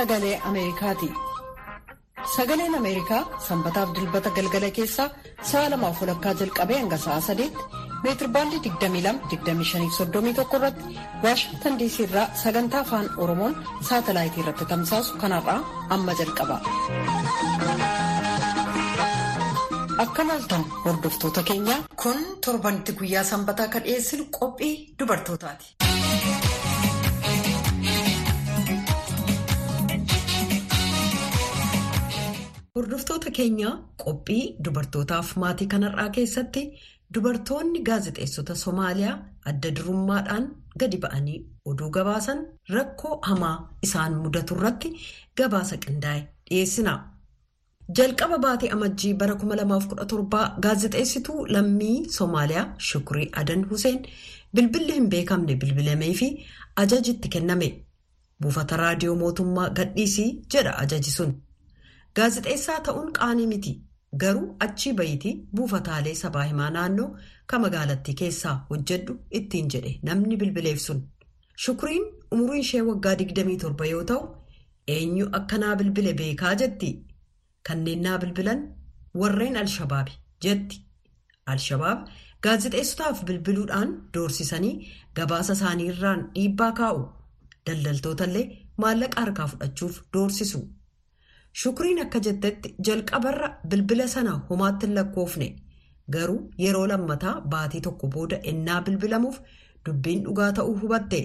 Sagalee Ameerikaati. Sagaleen Ameerikaa sanbataaf dilbata galgala keessaa sa'a lamaaf walakkaa jalqabee hanga sa'a sadeetti meetirbaandii 22-25-31 irratti Waashintan Diisii irraa sagantaa afaan Oromoon saatalaayitii irratti tamsaasu kanarraa amma jalqaba. Akka maaltan hordoftoota keenyaa kun torbanitti guyyaa sanbataa kan dhiyeessinu qophii dubartootaati. Hordoftoota keenyaa qophii dubartootaaf maatii kanarraa keessatti dubartoonni gaazexeessota Somaaliyaa adda durummaadhaan gadi ba'anii oduu gabaasan rakkoo hamaa isaan mudatu irratti gabaasa qindaa'e dhiyeessina. Jalqaba baatii amajjii bara 2017 gaazexeessituu lammii Somaaliyaa Shukurii Adan Huseen bilbilli hin beekamne bilbilamee fi ajaji itti kenname. Buufata raadiyoo mootummaa gadhiisii jedha ajaji sun. Gaazexeessaa ta'uun qaanii miti. Garuu achii bayitii buufataalee sabaa himaa naannoo kan magaalattii keessaa hojjedhu ittiin jedhe namni bilbileef sun. Shukuriin umuriin ishee waggaa 27 yoo ta'u, eenyu akkanaa bilbile beekaa jetti. Kanneen naa bilbilan warreen Alshabaabi jetti. Alshabaab gaazexeessotaaf bilbiluudhaan doorsisanii gabaasa isaanii irraan dhiibbaa kaa'u. Daldaltoota illee maallaqa harkaa fudhachuuf doorsisu. Shukuriin akka jettetti jalqabarra bilbila sana homaatti hin lakkoofne garuu yeroo lammataa baatii tokko booda ennaa bilbilamuuf dubbiin dhugaa ta'uu hubatte.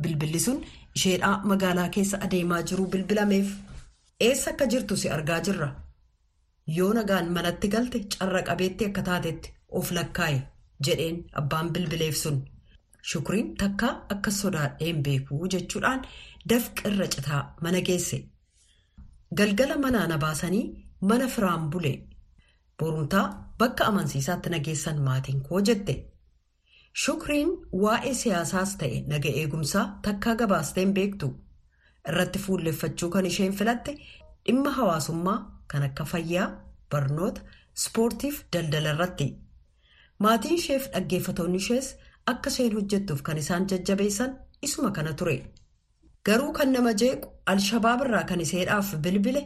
Bilbilli sun isheedhaa magaalaa keessa adeemaa jiru bilbilameef. Eessa akka jirtu si argaa jirra. Yoo nagaan manatti galte carra qabeetti akka taatetti of lakkaa'e jedheen abbaan bilbileef sun. Shukuriin takkaa akka sodaadheen beekuu jechuudhaan dafqa irra citaa mana geesse. Galgala manaa na baasanii mana firaan bule. Borumtaa bakka amansiisaatti nageessan maatiin koo jette. Shukriin waa'ee siyaasaas ta'e naga eegumsaa takkaa gabaasteen beektu. Irratti fuulleffachuu kan isheen filatte dhimma hawaasummaa kan akka fayyaa, barnoota, ispoortiif daldala irratti. Maatiin isheef dhaggeeffatoonni ishees akka isheen hojjettuuf kan isaan jajjabeessan isuma kana ture. Garuu kan nama jeequ Alshabaab irraa kan iseedhaaf bilbile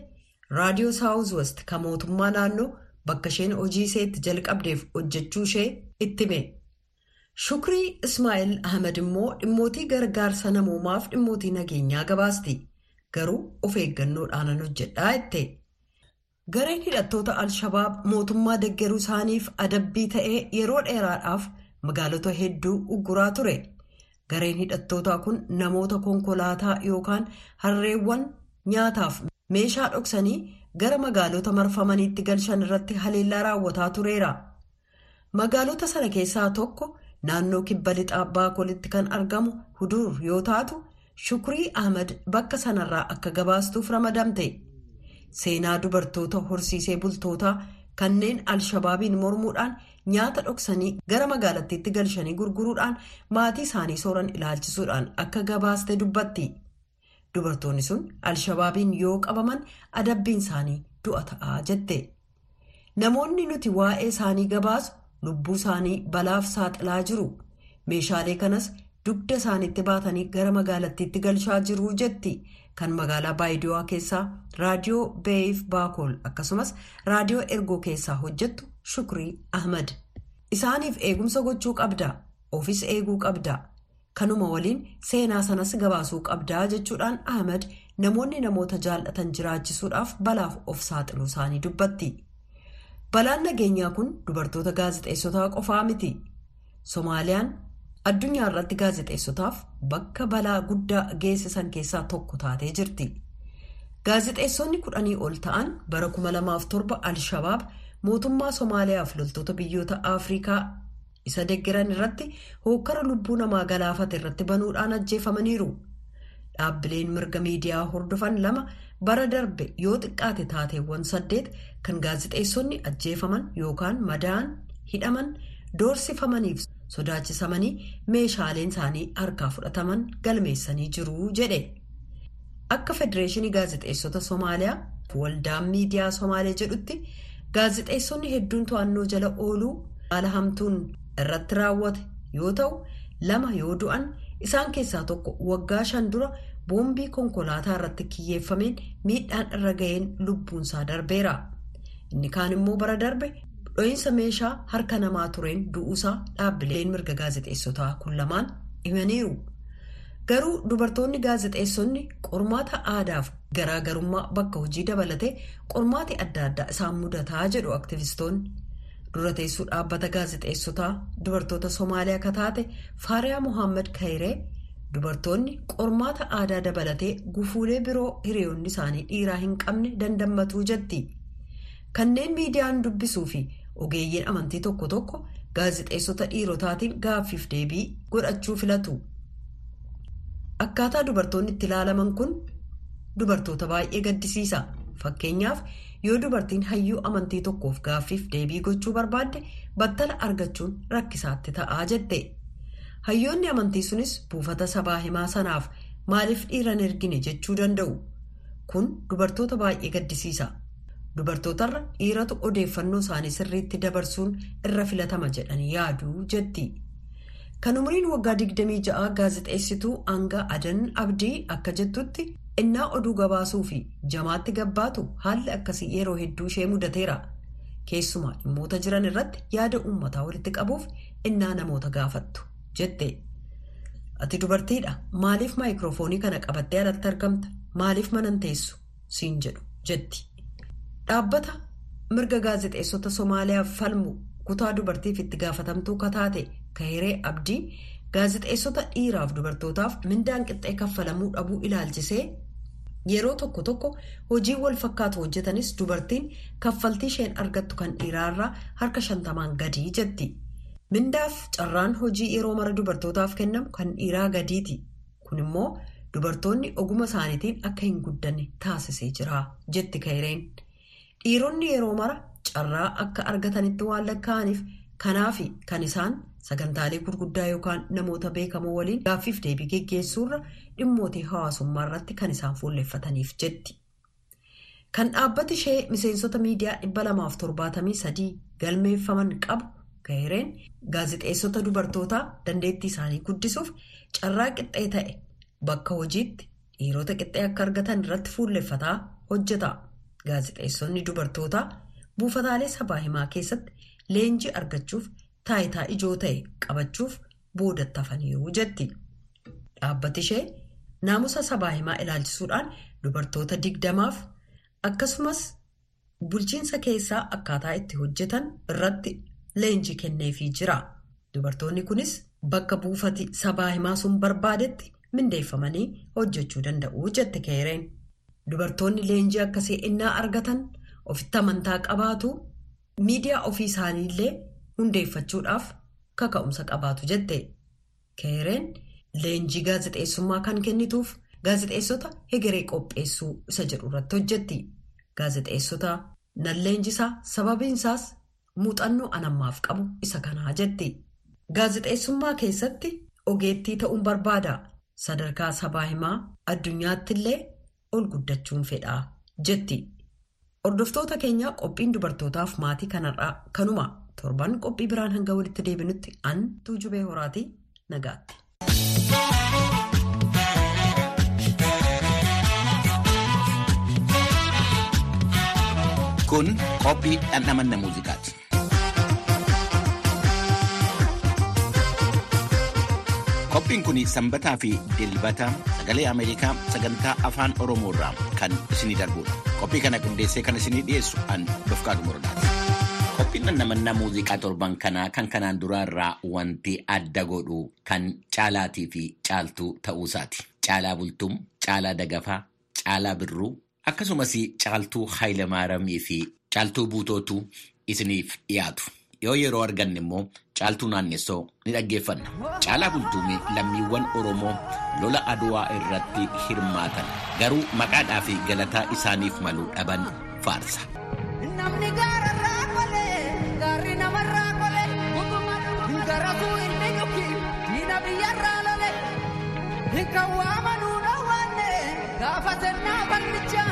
raadiyoo saawuz west kan mootummaa naannoo bakka isheen hojii iseetti jalqabdeef hojjechuu ishee itti hime. Shukrii Ismaa'eel Ahmed immoo dhimmootii gargaarsa namoomaaf dhimmootii nageenyaa gabaasti. Garuu of eeggannoodhaan hojjedhaa jette. Gareen hidhattoota Alshabaab mootummaa deeggaruu isaaniif adabbii ta'ee yeroo dheeraadhaaf magaalota hedduu ugguraa ture. Gareen hidhattootaa kun namoota konkolaataa yookaan harreewwan nyaataaf meeshaa dhoksanii gara magaalota marfamaniitti galchan irratti haleellaa raawwataa tureera. Magaalota sana keessaa tokko naannoo kibba lixaa baakolitti kan argamu hudur yoo taatu Shukrii Ahmed bakka sanarraa akka gabaastuuf ramadamte. Seenaa dubartoota horsiisee bultootaa kanneen Alshabaabiin mormuudhaan nyaata dhoksanii gara magaalattiitti galchanii gurguruudhaan maatii isaanii sooran ilaalchisuudhaan akka gabaaste dubbatti. Dubartoonni sun Alshabaabiin yoo qabaman adabbiin isaanii du'a ta'aa jette. Namoonni nuti waa'ee isaanii gabaasu lubbuu isaanii balaaf saaxilaa jiru. Meeshaalee kanas dugda isaaniitti baatanii gara magaalattiitti galchaa jiru jetti. Kan magaalaa Baayidiyoo keessaa raadiyoo Beeyif Baakool akkasumas raadiyoo Ergoo keessaa hojjettu Shukrii Ahmed. Isaaniif eegumsa gochuu qabda. Ofis eeguu qabda. Kanuma waliin seenaa sanas gabaasuu qabdaa jechuudhaan Ahmed namoonni namoota jaallatan jiraachisuudhaaf balaaf of saaxiluu isaanii dubbatti. Balaan nageenyaa kun dubartoota gaazexeessotaa qofaa miti. Somaaliyaan addunyaa irratti gaazexeessotaaf bakka balaa guddaa geessisan keessaa tokko taatee jirti. Gaazexeessonni kudhanii ol ta'an bara 2007 Alshabaab mootummaa Somaaliyaaf loltoota biyyoota Afrikaa isa deeggaran irratti hookkara lubbuu namaa galaafate irratti banuudhaan ajjeefamaniiru. Dhaabbileen mirga miidiyaa hordofan lama bara darbe yoo xiqqaate taateewwan saddeet kan gaazexeessonni ajjeefaman yookaan madaa'an hidhaman doorsifamaniif sodaachisamanii meeshaaleen isaanii harkaa fudhataman galmeessanii jiru jedhe. Akka Federeeshinii Gaazexeessota Somaaliyaa waldaan miidiyaa Somaalee jedhutti gaazexeessonni hedduun to'annoo jala ooluu haala hamtuun irratti raawwate yoo ta'u lama yoo du'an isaan keessaa tokko waggaa shan dura boombii konkolaataa irratti kiyyeeffameen miidhaan irra ga'een lubbuunsaa darbeera. Inni kaan immoo bara darbe dho'iinsa meeshaa harka namaa tureen du'uusaa dhaabbileen mirga gaazexeessotaa kun lamaan himaniiru. Garuu dubartoonni gaazexeessonni qormaata aadaaf garaagarummaa bakka hojii dabalatee qormaati adda addaa isaan mudataa jedhu aktivistoonni. Dura teessuu dhaabbata gaazexeessotaa dubartoota Somaaliyaa akka taate Faariyaa Mohaammed Kayree dubartoonni qormaata aadaa dabalatee gufuulee biroo hiriyoonni isaanii dhiiraa hin qabne dandammatuu jetti. Kanneen miidiyaan dubbisuu fi ogeeyyiin amantii tokko tokko gaazexeessota dhiirotaatiin gaaffiif deebii godhachuu filatu. Akkaataa dubartoonni itti ilaalaman kun dubartoota baay'ee gaddisiisa. Fakkeenyaaf yoo dubartiin hayyuu amantii tokkoof gaaffiif deebii gochuu barbaadde battala argachuun rakkisaatti ta'aa jette. Hayyoonni amantii sunis buufata sabaa himaa sanaaf maaliif dhiiran ergine jechuu danda'u. Kun dubartoota baay'ee gaddisiisa. Dubartootarra dhiiratu odeeffannoo isaanii sirriitti dabarsuun irra filatama jedhanii yaaduu jetti. Kan umriin waggaa 26 gaazexeessituu hanga adan abdii akka jettutti innaa oduu gabaasuu fi jamaatti gabbaatu haalli akkasii yeroo hedduu ishee mudateera. Keessumaa dhimmoota jiran irratti yaada uummataa walitti qabuuf innaa namoota gaafattu jette. Ati dubartiidha maaliif maayikiroofoonii kana qabattee alatti argamta maaliif manan teessu siin jedhu jetti. Dhaabbata mirga gaazexeessota Somaaliyaaf falmu kutaa dubartiif itti gaafatamtuu kataate Kahiree Abdii gaazexeessota dhiiraaf dubartootaaf mindaan qixxee kaffalamuu dhabuu ilaalchisee yeroo tokko tokko hojii wal fakkaatu hojjetanis dubartiin kaffaltii isheen argattu kan dhiiraarraa harka shantamaan gadii jetti. Mindaaf carraan hojii yeroo mara dubartootaaf kennamu kan dhiiraa gadiiti. Kun immoo dubartoonni oguma isaaniitiin akka hin guddanne taasisee jira jetti Kahireen. Dhiironni yeroo mara carraa akka argatanitti waan lakkaa'aniif kanaaf kan isaan sagantaalee gurguddaa yookaan namoota beekamoo waliin gaaffiif deebii geggeessuurra dhimmootii hawaasummaa irratti kan isaan fuulleeffataniif jetti. Kan dhaabbati ishee miseensota miidiyaa 273 galmeeffaman qabu Kahireen gaazexeessota dubartootaa dandeettii isaanii guddisuuf carraa qixxee ta'e bakka hojiitti dhiirota qixxee akka argatan irratti fuulleeffataa hojjeta. Gaazexeessonni dubartootaa buufataalee sabaa himaa keessatti leenjii argachuuf taayitaa ijoo ta'e qabachuuf boodatti hafaniiru jetti. Dhaabbati ishee naamusa sabaa himaa ilaalchisuudhaan dubartoota digdamaaf akkasumas bulchiinsa keessaa akkaataa itti hojjetan irratti leenjii kenneefii jira. Dubartoonni kunis bakka buufati sabaa himaa sun barbaadetti mindeeffamanii hojjechuu danda'u jette Kahireen. Dubartoonni leenjii akkasii innaa argatan ofitti amantaa qabaatu miidiyaa ofii isaaniillee hundeeffachuudhaaf kaka'umsa qabaatu jette. Kahireen leenjii gaazexeessummaa kan kennituuf gaazexeessota hegeree qopheessuu isa jedhu irratti hojjetti. Gaazexeessota nan leenjisaa sababiinsaas muuxannoo anammaaf qabu isa kanaa jetti. Gaazexeessummaa keessatti ogeettii ta'uun barbaada. Sadarkaa sabaa himaa addunyaatti illee ol guddachuun fedhaa jetti. Hordoftoota keenyaa qophiin dubartootaaf maatii kanarraa kanuma torban qophii biraan hanga walitti deebinutti an tuujubee horaatii nagaatti. Kun qophii dhandhamanna muuziqaati. Qophiin kun sanbataa fi dilbata sagalee Ameerikaa sagantaa afaan Oromoo irraa kan isinii darbudha. Qophii kana qindeessee kan isinii dhiyeessu an Dofqaadu Morodaati. Qophiin dhandhamanna muuziqaa torban kanaa kan kanaan duraa irraa wanti adda godhu kan caalaatii fi caaltuu ta'uusaati. Caalaa Bultum, Caalaa Dagafaa, Caalaa Birruu akkasumas caaltuu Haayilemaaramii fi caaltuu Buutootu isiniif dhiyaatu. Yoo yeroo arganne immoo caaltuu naannessoo ni dhaggeeffanna. Caalaa Bultuumee lammiiwwan Oromoo lola Aduwaa irratti hirmaatan garuu maqaadhaa fi galataa isaaniif malu dhaban faarsa. Ninkan waamanuu dhawwaanne gaafasannaa barricha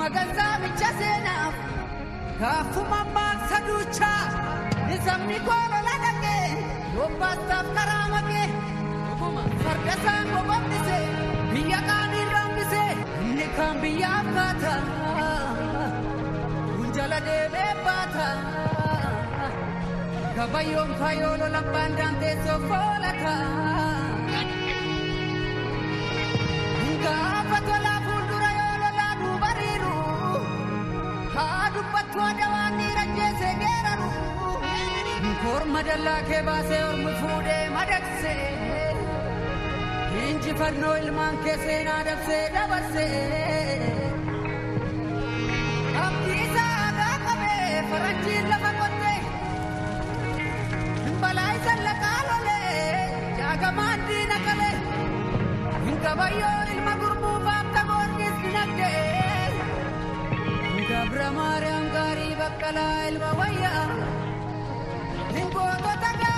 magansaa micha seenaaf gaafuma maaksa duuchaa isabni koolola dhaqee yobbaasaaf karaa makee fargasaan boqonnise biyya qaanii raambise inni kan biyyaaf baata kunjala deemee baata gabayyoon fayoolo labbaan daanteessoo foolata. Tooda waan dhiira jeesee dheeraru. Nkoorma dallaa kee baasee ormi fuudhee madaqsee. Injifannoo ilmaan kee seenaa dabsee dabarsee. Abdiisaa hagaa qabee faranjiin lafa qottee. Himbalaa isa laqaa lolee jaagamaan diina qabee. Hinkabayyoo ilma gurmuu faamta boorkis dinagdee. Gabra maariyaam. baqqalaa ilma wayya'a. Ningootota garaa.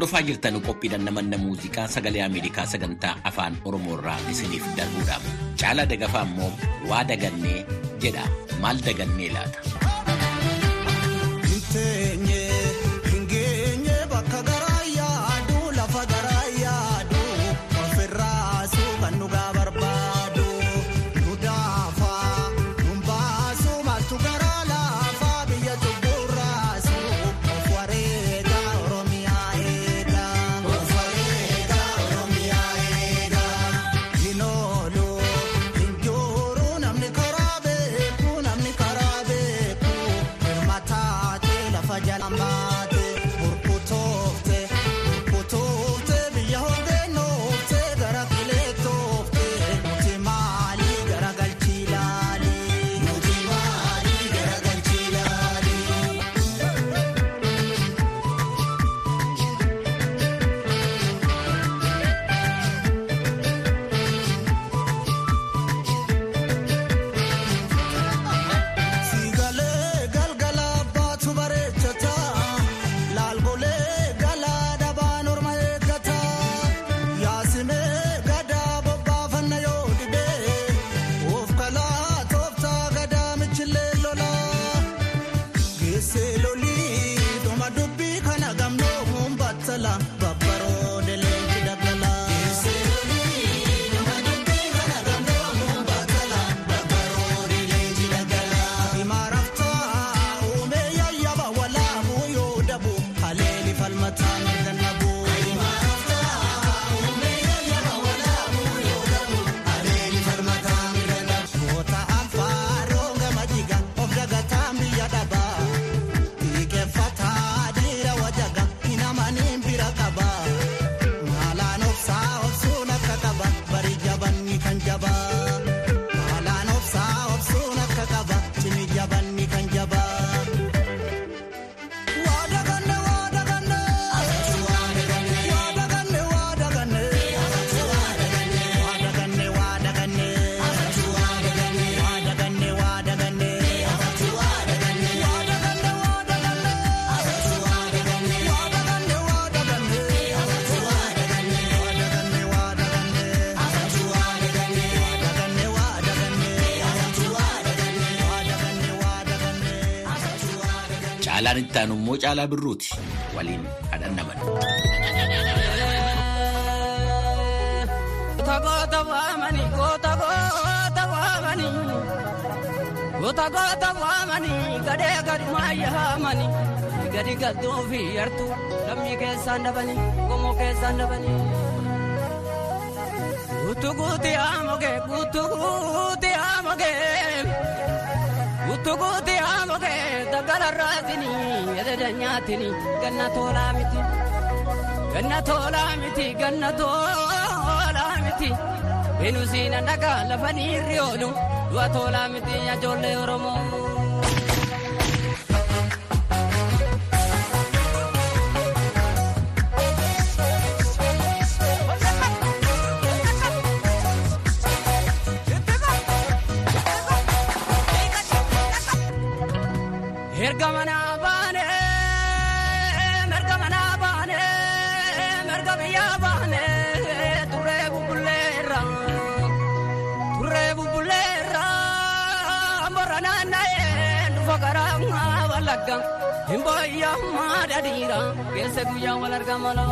Hordofaa jirtan qophiidhaan namanna muuziqaa sagalee Ameerikaa sagantaa afaan Oromoo irraa isiniif darbuudhaaf. Caalaa dagafaa immoo waa dagannee jedha maal dagannee laata? Goota waamanii goota goota waamanii gadee gadi maayyaamanii gadi galtuu fi yartuu lammii keessaan dabanii qomoo keessaan dabanii. Guutuu guutii haamogee guutuu guutii haamogee guutuu guutii haamogee daggalarraatinii ededa nyaatinii ganna toolaa miti ganna toolaa miti ganna toolaa miti benusiina dhagaa lafa dhiirri oolu du'a toolaa miti ijoollee oromoo. Maadadiira keessa guyyaa wal argamala.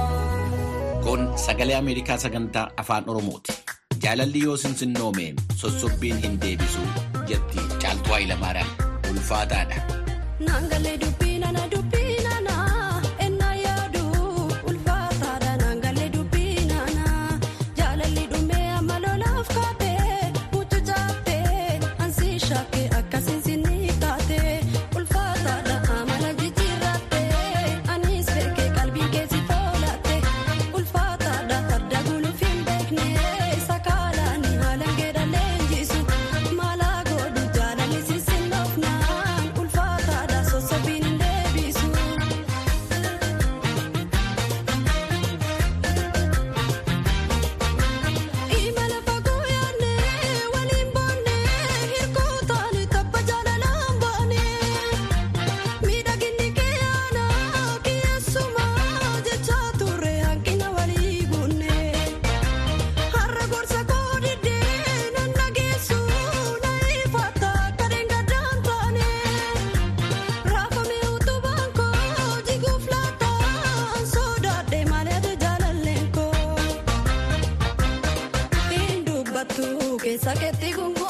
Kun sagalee Ameerikaa sagantaa afaan Oromooti. Jaalalli yoo sinsinnoome sossobbiin hin deebisu jetti Caaltuu Hayilamaariyaam. Ulfaataadha. Naangalee dubbii nana dubbii nana ennaa yaadu ulfaataadha naangalee dubbii nana jaalalli dhumee amma lolaaf kaatee muccu chaattee ansi shaakkee Indubbattu keessa keetti gungumtaa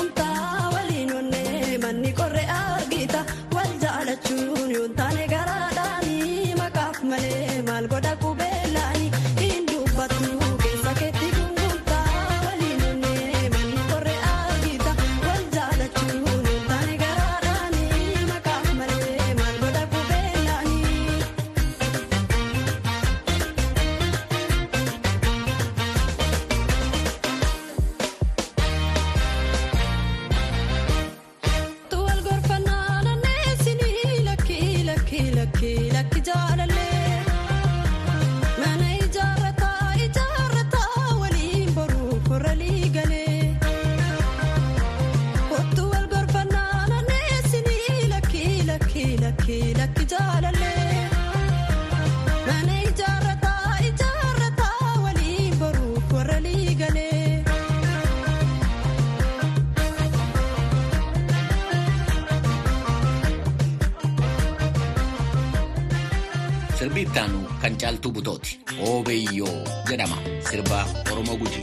Sirbi ittaanu kan caaltuu butooti. Oobeyyoo jedhama. Sirba Oromoo Gujii.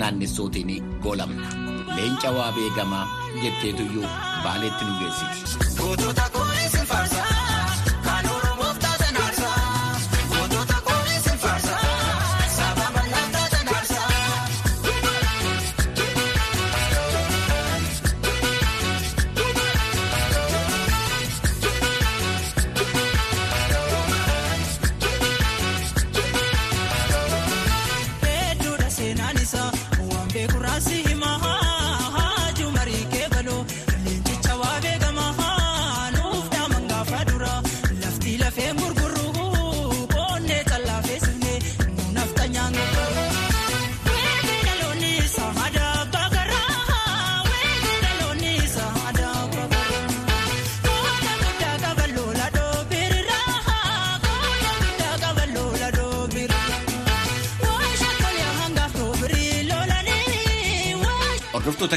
naannessootiin goolamna. Leenca waa beekamaa jetteetuyyuu baaleetti nu geessiti.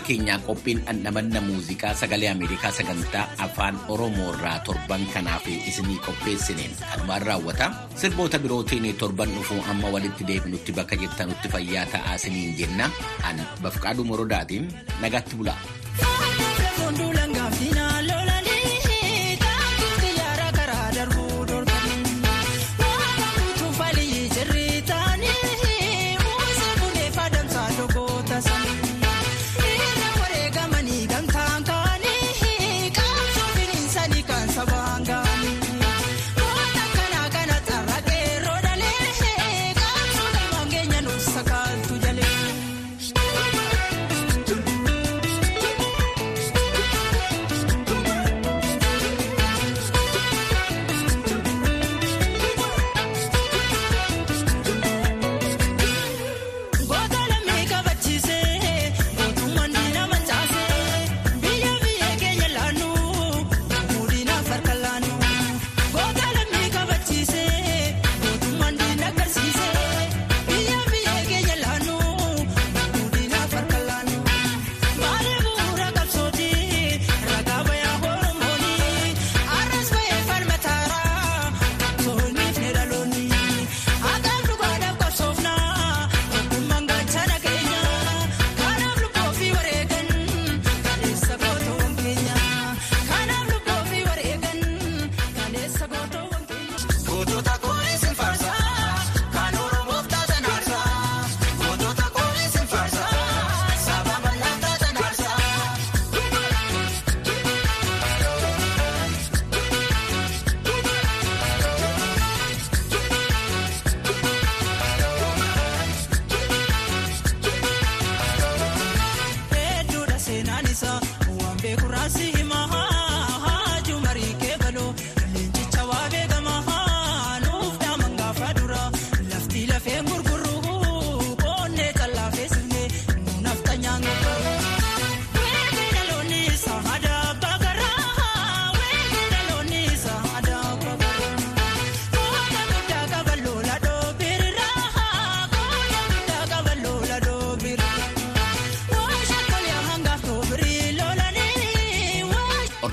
keenyaa qophiin dhandhamanna muuziqaa sagalee Ameerikaa sagantaa afaan Oromoo irraa torban kanaaf isinii qopheessineen kanumaan raawwata. Sirboota birootiin torban dhufuu amma walitti deebinutti bakka jirtanutti fayyaa ta'aa isiniin jenna. Ani Bafqaaduu Morodaatiin nagatti bula.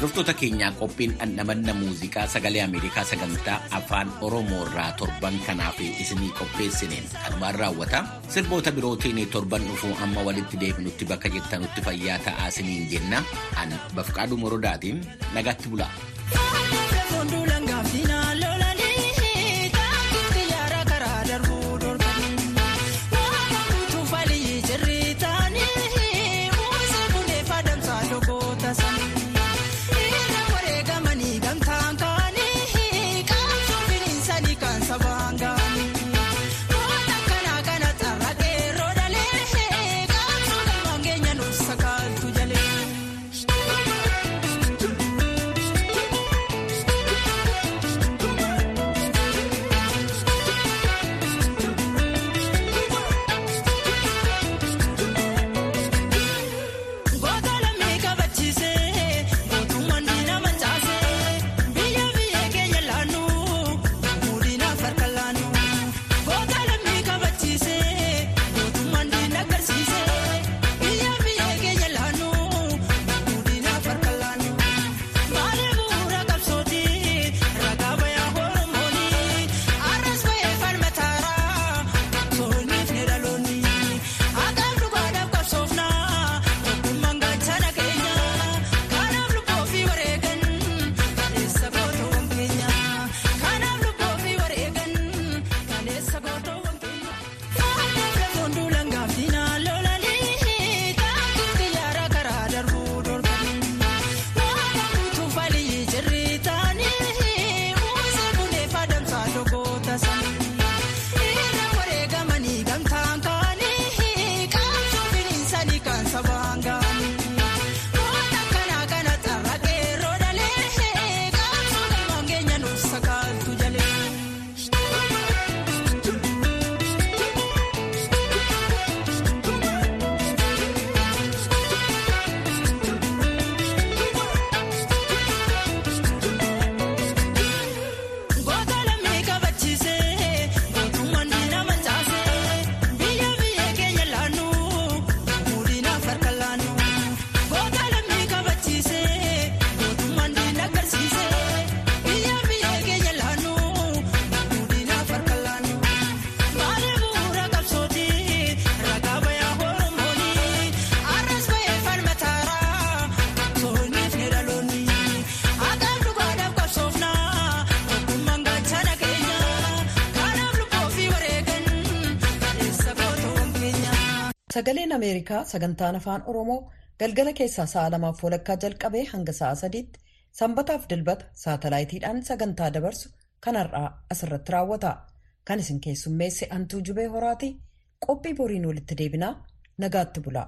Hordoftoota keenyaa qophiin dhandhamanna muuziqaa sagalee Ameerikaa sagantaa afaan Oromoo irraa torban kanaaf isinii qopheessineen arbaan raawwata. Sirboota birootiin torban dhufuu amma walitti deebinutti bakka jettanutti fayyaa ta'aa isiniin jenna. Ani Bafqaaduu Morodaatiin nagatti bula. Sagaleen Ameerikaa sagantaan afaan Oromoo galgala keessaa sa'a lamaaf walakkaa jalqabee hanga sa'a sadiitti sanbataaf dilbata saatalaayitiidhaan sagantaa dabarsu kanarraa asirratti raawwata. Kan isin keessummeesse Antuu Jubee Horaati. Qophii boriin walitti deebinaa nagaatti bula.